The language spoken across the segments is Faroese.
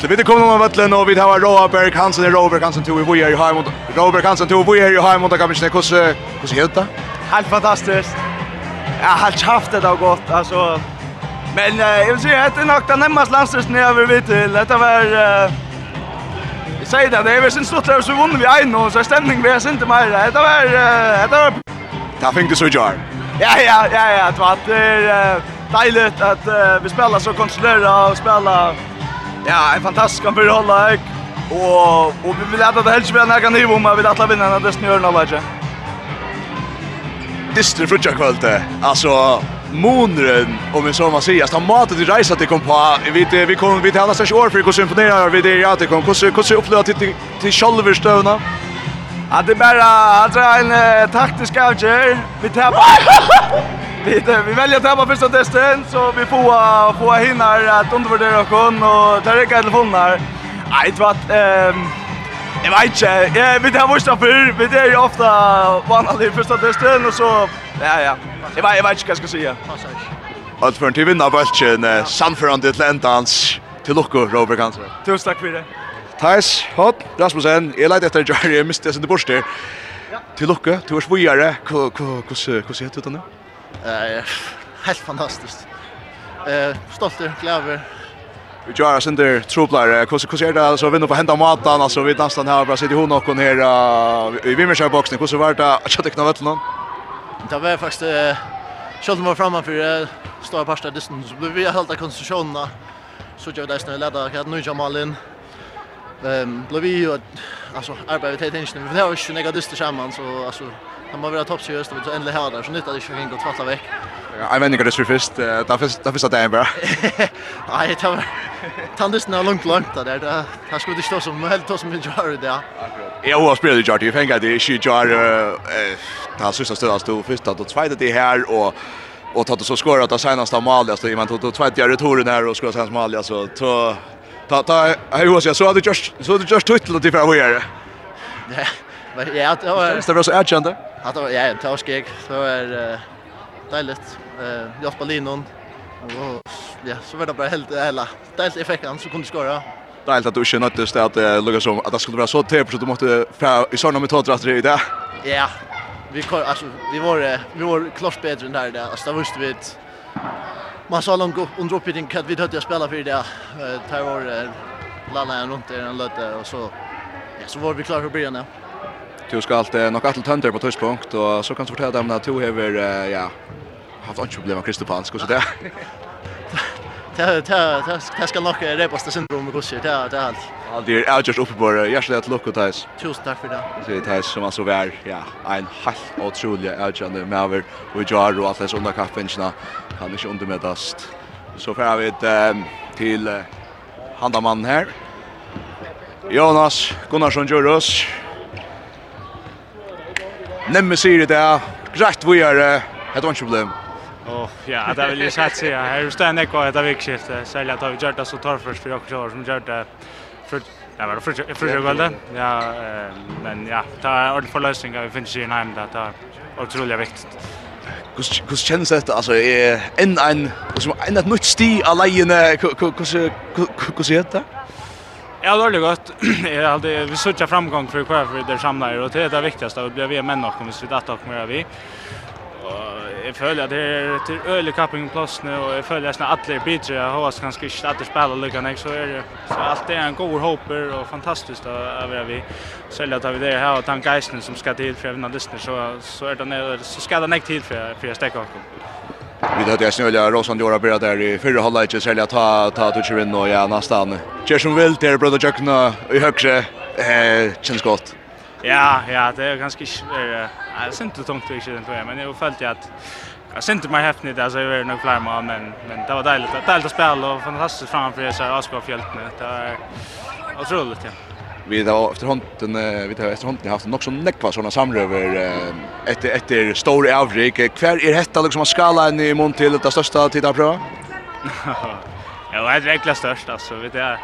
Det vet kommer någon vatten och vi har Robert Hansen och Robert Hansen tog vi är i hem mot Roberg Hansen tog vi är i hem mot kan vi snacka hur hur ser det? Helt fantastiskt. Ja, helt haft det då gott alltså men jag vill säga att det nog den närmast landslösningen jag vill veta det var Jag säger det, det är väl sin stort där så vunnen vi en och så stämning vi är inte mer. Det var det var Ta fick det så jar. Ja ja ja ja, det var det dejligt att vi spelar så kontrollerat och spelar Ja, en fantastisk kamp för alla. Och och vi vill att det helst blir några nivå om vi vill att vinna den där snören av läge. Distre frukta kvällte. Alltså Månren, om vi så man säger, att matet i rejsa till kom på. Vi vet vi kommer vi till alla slags år för hur imponerar vi det ja till kom. Hur hur upplevde till till själverstövna. Ja, det är bara att en taktisk avgör. Vi tar vi, vi väljer att tappa första testen så vi får få hinna att undervärdera kon och ta räcka telefoner. Nej, det var ehm Jag vet inte, jag vet inte vad för, men det är ju ofta vanlig första testen och så, ja ja, jag vet, jag vet inte vad jag ska säga. Allt för en tid vinner bältjen, samförande till ändans, till Lokko, Robert Kanser. Tusen tack för det. Thais, Hodd, Rasmussen, jeg leit etter Jarri, jeg mistet jeg sin til borster. Til lukke, du er vujere, hvordan heter du denne? Eh, helt fantastiskt. Eh, stolt och glad Vi gjør oss inte troplar. Hvordan er är det alltså vinner på hända maten? alltså vi nästan här bara sitter hon och hon här i vimmersha boxen. Hur så vart det att jag knappt någon? Det var faktiskt Sjölden var framme för stora parsta distans. Vi har hållit konstitutionerna. Så jag där snälla där kan nu jag in. Ehm blev vi alltså arbetet inte. Vi har ju några dyster samman så alltså Han må vara toppseriös och ändå här där så nytt att det kan gå tvätta veck. Jag menar det är först där finns där finns det en bara. Nej, det var tandis när långt långt där där. Här skulle det stå som helt som en jar det. Jag har spelat jar, jag tänker det är ju jar eh där sista stödas først, första och tvåa det här och och tatt så skorar att det senaste målet så i man tog två tjärer toren här och skorar sen målet så ta ta ta hur ska jag så hade just så hade just tuttel till för vad är det? Nej, men ja, det var så erkänt att det var ja, det var skek. Så är deiligt. Eh Jasper Linon. Och ja, så var det bara helt hela. Deiligt effekten så kunde skora. helt att du inte nöttes att det lukar som att det skulle vara så tepr så du måste få i såna metoder att det där. Ja. Vi kör alltså vi var vi var klart bättre än där där. Alltså det visste vi att man sa långt upp under uppe den kat vi hade att spela för det. Tar var lalla runt där en löte och så ja, så var vi klara för början. Ja du ska alltid nog att tända på touchpunkt och så kan du fortälla dem att du har ja haft ett problem med Kristofansk och så där. Det det det ska nog det bästa syndromet går det där det allt. Ja, det är just uppe på hjärtat lucka tais. Tusen tack för det. Så det är som alltså vär ja, en helt otrolig outjande med och Jar och allt under kaffenchna. kan inte undermätas. Så får vi ett till handamann här. Jonas Gunnarsson Jurus Nemme sier det, greit vi er, det var ikke problem. Oh, ja, det vil jeg sett seg. Her er jo stedet nekva etter vikskift. særlig at vi gjør det så tar torrførst for dere kjører som gjør det Ja, var det første guldet? Ja, men ja, det er ordentlig for løsninger vi finner ikke hjemme, det er utrolig viktig. Hvordan kjennes dette? Altså, enn en, en, en et nytt sti av leiene, hvordan er det? Ja, det är gott. Jag hade vi söker framgång för kvar för det samlar och det är det viktigaste att bli vi män och kommer vi att ta med vi. Och jag följer det är till öle kapping plats nu och jag följer snart alla bitar. Jag hoppas kanske inte att det spelar lika nästa så är det så allt är en god hopper och fantastiskt att över vi. Sälja tar vi det här och tankeisen som ska till för även lyssnar så så är det så ska det näkt tid för för jag stäcka. Vi hade jag snölla Rosan Dora börja där i förra halvlek så sälja ta ta touch in och ja nästan. Kör som vill där bröder Jackna i högre eh känns gott. Ja, ja, det är ganska är alltså inte tungt tycker jag inte men jag följt att Jag syns inte mig häftigt där så är det nog fler men men det var dejligt. Det är dejligt att spela och fantastiskt framför sig Askofjället nu. Det är otroligt. Ja vi då efterhand vi då efter har haft också nekva såna samröver efter efter stor avrik kvar är detta liksom att skala en i mån till det största tittarprova Ja, det är verkligen störst alltså vet jag.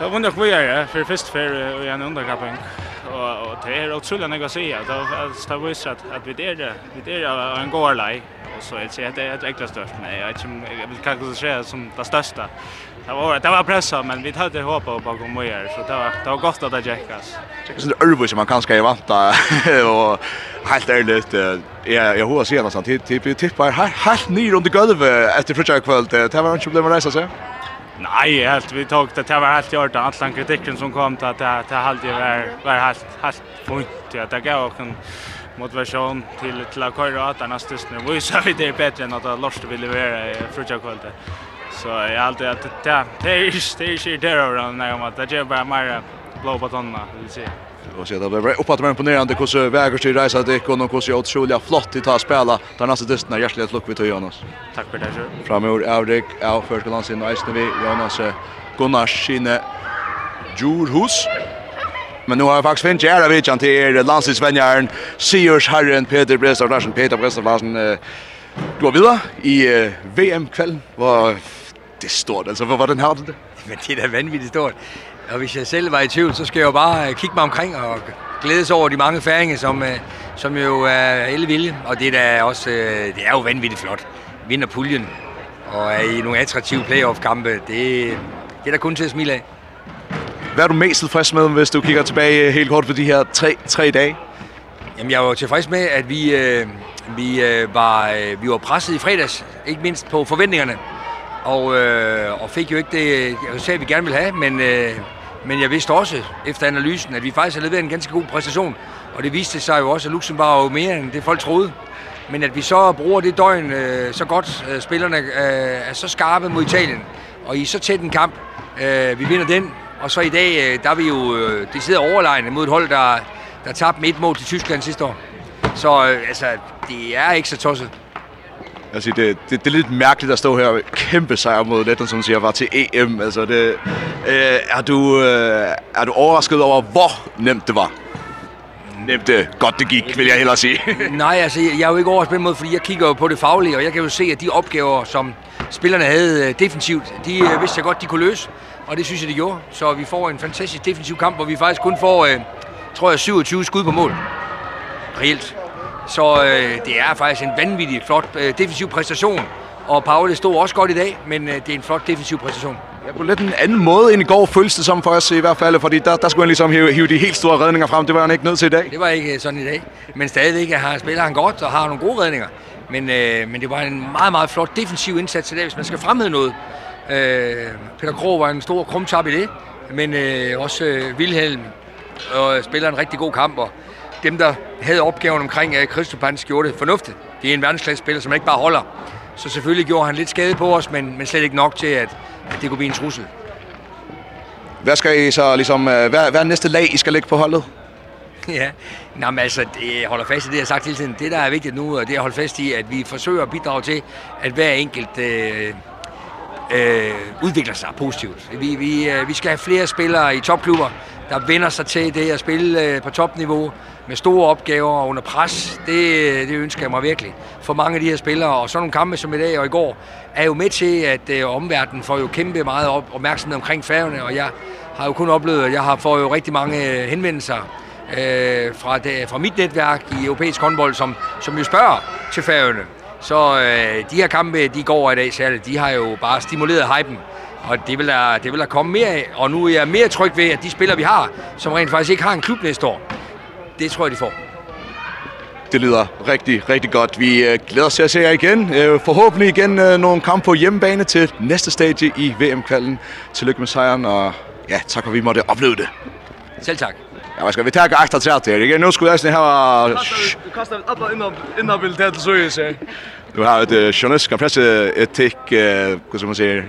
Jag undrar hur jag är för först för i en underkappning och och det är otroligt något att säga. Det var visst att att vi det vi det är en god lag och så är det det är ett äckla störst men jag vet inte jag vill kanske säga som det största. Det var det var pressa men vi hade hopp på att komma göra så det var det var gott att det checkas. Checkas det örvor som man kanske vänta och helt ärligt jag jag hoppas senast att typ tippar helt ner under golvet efter första kväll det var inte problem att resa sig. Nej, helt vi tog det det var helt i orden. All den kritikken som kom till att det det hade var var helt helt point. Ja, det gav också en motivation till till att köra att annars just nu vi så det är bättre än att Lars vill leverera i första kvällen. Så jag alltid att det det är det är det där och när jag det är bara mer blå på tonna, vill säga. Och så där blev uppåt på imponerande hur så väger sig resa det och hur så otroligt flott att ta spela där nästa dysten är hjärtligt luck vi till Jonas. Tack för det. så. Framöver Avrik av första landsin och Eisne vi Jonas Gunnar Skine Djurhus. Men nu har jag faktiskt finnit ära vidjan till landsinsvänjaren Siurs Herren Peter Brestad Larsen. Peter Brestad Larsen, du har vidare i VM-kvällen. Vad det står det? Alltså, vad var den her? Men det er da vanvittigt stort. Og hvis jeg selv var i tvivl, så skal jeg jo bare kigge mig omkring og glædes over de mange færinger, som, som jo er elvilje. Og det er, da også, det er jo vanvittigt flot. Vinder puljen og er i nogle attraktive playoff-kampe. Det, det er der kun til at smile af. Hvad er du mest tilfreds med, hvis du kigger tilbage helt kort på de her tre, tre dage? Jamen, jeg var tilfreds med, at vi, øh, vi, øh, var, øh, vi var presset i fredags, ikke mindst på forventningerne. Og, øh, og fik jo ikke det resultat, vi gerne ville have, men øh, Men jeg vidste også efter analysen, at vi faktisk havde leveret en ganske god præstation. Og det viste sig jo også, at Luxembourg var mere end det folk troede. Men at vi så bruger det døgn øh, så godt, øh, spillerne øh, er så skarpe mod Italien. Og i så tæt en kamp, øh, vi vinder den. Og så i dag, øh, der er vi jo øh, sidder overlegne mod et hold, der, der tabte med et mål til Tyskland sidste år. Så øh, altså, det er ikke så tosset. Altså, det, det, det er lidt mærkeligt at stå her og kæmpe sejr mod Letland, som siger, var til EM. Altså, det, øh, er, du, øh, er du overrasket over, hvor nemt det var? nemt det godt det gik, vil jeg hellere sige. Nej, altså, jeg er jo ikke overrasket mod, fordi jeg kigger jo på det faglige, og jeg kan jo se, at de opgaver, som spillerne havde defensivt, de vidste jeg godt, de kunne løse, og det synes jeg, de gjorde. Så vi får en fantastisk defensiv kamp, hvor vi faktisk kun får, tror jeg, 27 skud på mål. Reelt. Så øh, det er faktisk en vanvittig flot øh, defensiv præstation. Og Pauli stod også godt i dag, men øh, det er en flot defensiv præstation. Ja, på lidt en anden måde end i går føltes det som for os i hvert fald, fordi der, der skulle han ligesom hive, hive de helt store redninger frem. Det var han ikke nødt til i dag. Det var ikke sådan i dag, men stadigvæk har, spiller han godt og har nogle gode redninger. Men, øh, men det var en meget, meget flot defensiv indsats i dag, hvis man skal fremhæve noget. Øh, Peter Krog var en stor krumtap i det, men øh, også øh, Wilhelm og spiller en rigtig god kamp. Og dem, der havde opgaven omkring uh, Kristofans gjorde det fornuftigt. Det er en verdensklassespiller, som ikke bare holder. Så selvfølgelig gjorde han lidt skade på os, men, men slet ikke nok til, at, at det kunne blive en trussel. Hvad skal I så ligesom, hvad, hvad er næste lag, I skal lægge på holdet? ja, Nå, men altså, det holder fast i det, jeg har sagt hele tiden. Det, der er vigtigt nu, og det er at holde fast i, at vi forsøger at bidrage til, at hver enkelt øh, øh, udvikler sig positivt. Vi, vi, øh, vi skal have flere spillere i topklubber, der vender sig til det at spille på topniveau med store opgaver og under pres. Det, det ønsker jeg mig virkelig for mange af de her spillere. Og sådan nogle kampe som i dag og i går er jo med til, at øh, omverdenen får jo kæmpe meget op, opmærksomhed omkring færgerne. Og jeg har jo kun oplevet, at jeg har fået jo rigtig mange henvendelser øh, fra, det, fra mit netværk i europæisk håndbold, som, som jo spørger til færgerne. Så øh, de her kampe, de går i dag særligt, de har jo bare stimuleret hypen. Og det vil, der, det vil der komme mere af. Og nu er jeg mere tryg ved, at de spillere, vi har, som rent faktisk ikke har en klub næste år, det tror jeg, de får. Det lyder rigtig, rigtig godt. Vi øh, glæder os til at se jer igen. Øh, forhåbentlig igen nogle kampe på hjemmebane til næste stadie i VM-kvalden. Tillykke med sejren, og ja, tak for, at vi måtte opleve det. Selv tak. Ja, ska vi ta ett att säga till. Jag nu skulle vi ha Du kastar alla innan innan vill det så är det. Du har ett journalistiska presse etik, vad ska man säga?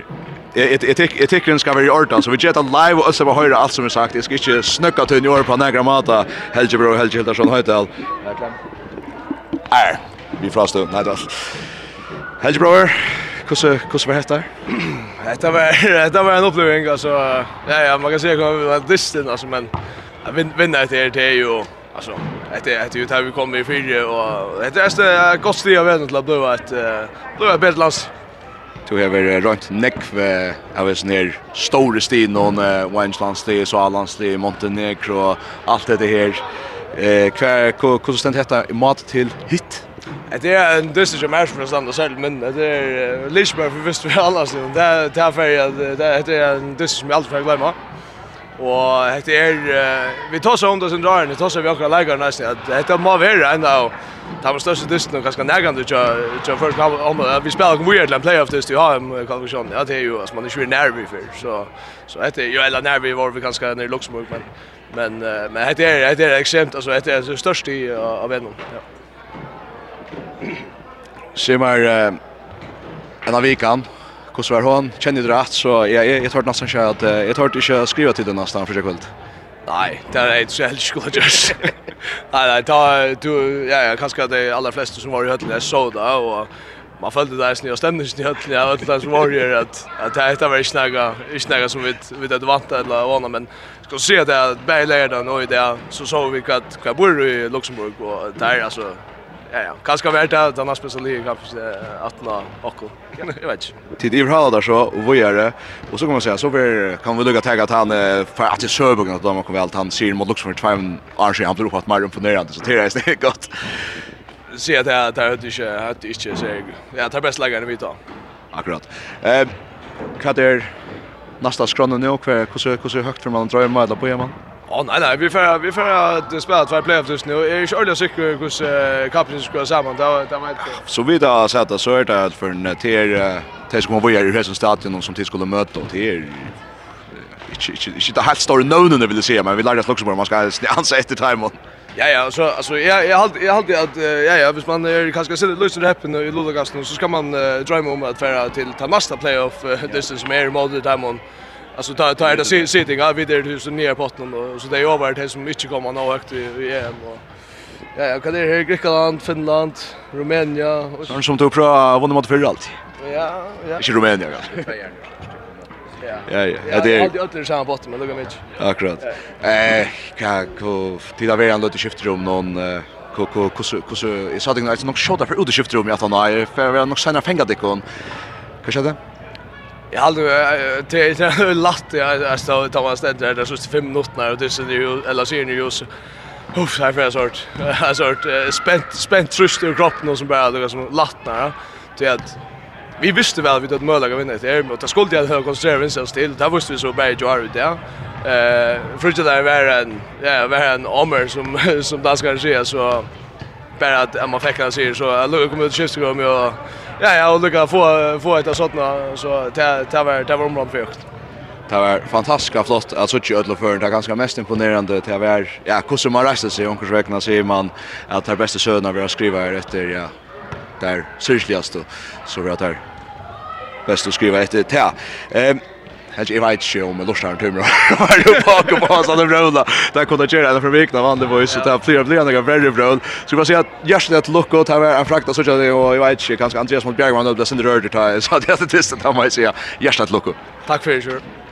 Etik etiken ska vara i ordan så vi gett live och så vad höra allt som är sagt. Jag ska inte snöcka till junior på några mata. Helge bro, Helge Hildarsson Höjdal. Är vi frastar nej då. Helge bro. Kusse ska vad heter? Detta var detta var en upplevelse alltså ja ja man kan säga att det var distant alltså men vinna det här det ju alltså det är det är ju tar vi kommer i fyra och det är ett gott steg av vägen till att bli ett bli ett bättre lands Du har vært rundt nekv av en sånn store sti, noen Wineslandsti, Svalandsti, Montenegro og alt dette her. Hvordan stendt dette i mat til hit Det er en dyster som er for å stande selv, men det er litt mer for visst for alle. Det er ferdig, det er en dyster som jeg aldri får glemme. Og hette er, vi tar seg om det som drar, vi tar seg vi akkurat leikere nesten, at hette må være enda og de var største dysten og ganske nærgande til å først om det. Vi spiller kom weird til playoff-dyst i HM-kvalifikasjonen, ja, det er jo, altså, man er ikke nærmig for, så, så er jo, eller nærmig var vi ganske nær Luxemburg, men, men, men hette er, hette er ekstremt, altså, hette er det største av Venom, ja. Simmer, en av vikene, hur var hon känner du rätt så jag jag hörde nästan så att jag hörde inte skriva till den nästan för sig kväll. Nej, det är inte så helt skott just. Nej, nej, ta du ja, jag kanske de allra flesta som var i höllen så då och man följde där snö och stämningen i höllen jag vet inte som var det att att det heter väl snäga, snäga som vi vi det vant eller vana men ska se det att Baylor där i det så såg vi att bor i Luxemburg och där alltså Ja, ja. ska vart det, den er spesielt kanskje 18 nå och jag vet inte. Tid i Vrhala där så, och vad gör det? Och så kan man säga, så vi, kan vi lugga tagga att han, för att det Sørbøkken, at man kan vel, at han ser mot Luxemburg 2 år siden, han blir oppfatt mer imponerende, så det är det gott. Se att det det är inte att det inte så ja, det är bäst lagerne vi tar. Akkurat. Eh, hva er næsta skronnen nå, hur hur högt för man drømmer, eller på man? Ja, nej nej, vi får vi får att spela två playoffs just nu. Är er inte ordentligt säker hur hur kapten ska gå samman. Där där vet. Så vi då så att så är det att för en ter ter som vi är i resten stadion som till skulle möta och tier inte inte det helt stora nånen det vill säga men vi lärde oss också bara man ska ansa ett time Ja ja, så alltså jag jag har jag hade att ja ja, hvis man är kanske så lösa rappen i Lodagasten så ska man drömma om att färra till till nästa playoff distance mer mode time Alltså ta ta är det sitting av vidare till så ner botten och så det är över det som inte kommer nå högt i EM och ja, ja kan det här Grekland, Finland, Rumänien och sånt som tog prova vann mot för allt. Ja, ja. Inte Rumänien kanske. Ja. Ja, ja. Det är alltid alltid samma botten men lugga mycket. Akkurat. Eh, kako tida vi han till skiftrum någon ko ko ko så så jag sa det nog shot där för utskiftrum jag att han är för vi har nog senare fängat det kon. Kanske det. Jag hade det är lätt jag stod ta var ständ där så 5 minuter och det ser ju eller ser ni ju så Uff, här för sort. Alltså spänt spänt trust i kroppen och som bara det som lättnar. Det att vi visste väl vi att möjliga att vinna det är mot skulle jag höra konserven så still där visste vi så bara jag ut där eh för det där var en ja var en ommer som som där ska ske så bara att man fick han sig så jag kommer kom ut skiftet och Ja, ja, och lycka få få ett sådana så det det var det var omland först. Det var fantastiskt flott att så tjöt och förn det ganska mest imponerande det var ja, hur som man reste sig omkring veckan ser man att det bästa söner vi har skriva efter ja där syrligast så vi har där bäst att skriva efter det. Ehm Helt jeg vet ikke om Lorsaren Tumra var jo bak og på Sånn brøla. Der kunne jeg gjøre en fra Vikna vann det boys, så det er flere blir enn jeg veldig brøl. Så jeg si at Gjersten et lukk og tar en frakta så ikke, og jeg vet ikke, kanskje Andreas mot då det ble sin rørt, så det er det tisten, da må jeg si Gjersten et lukk. Takk for det,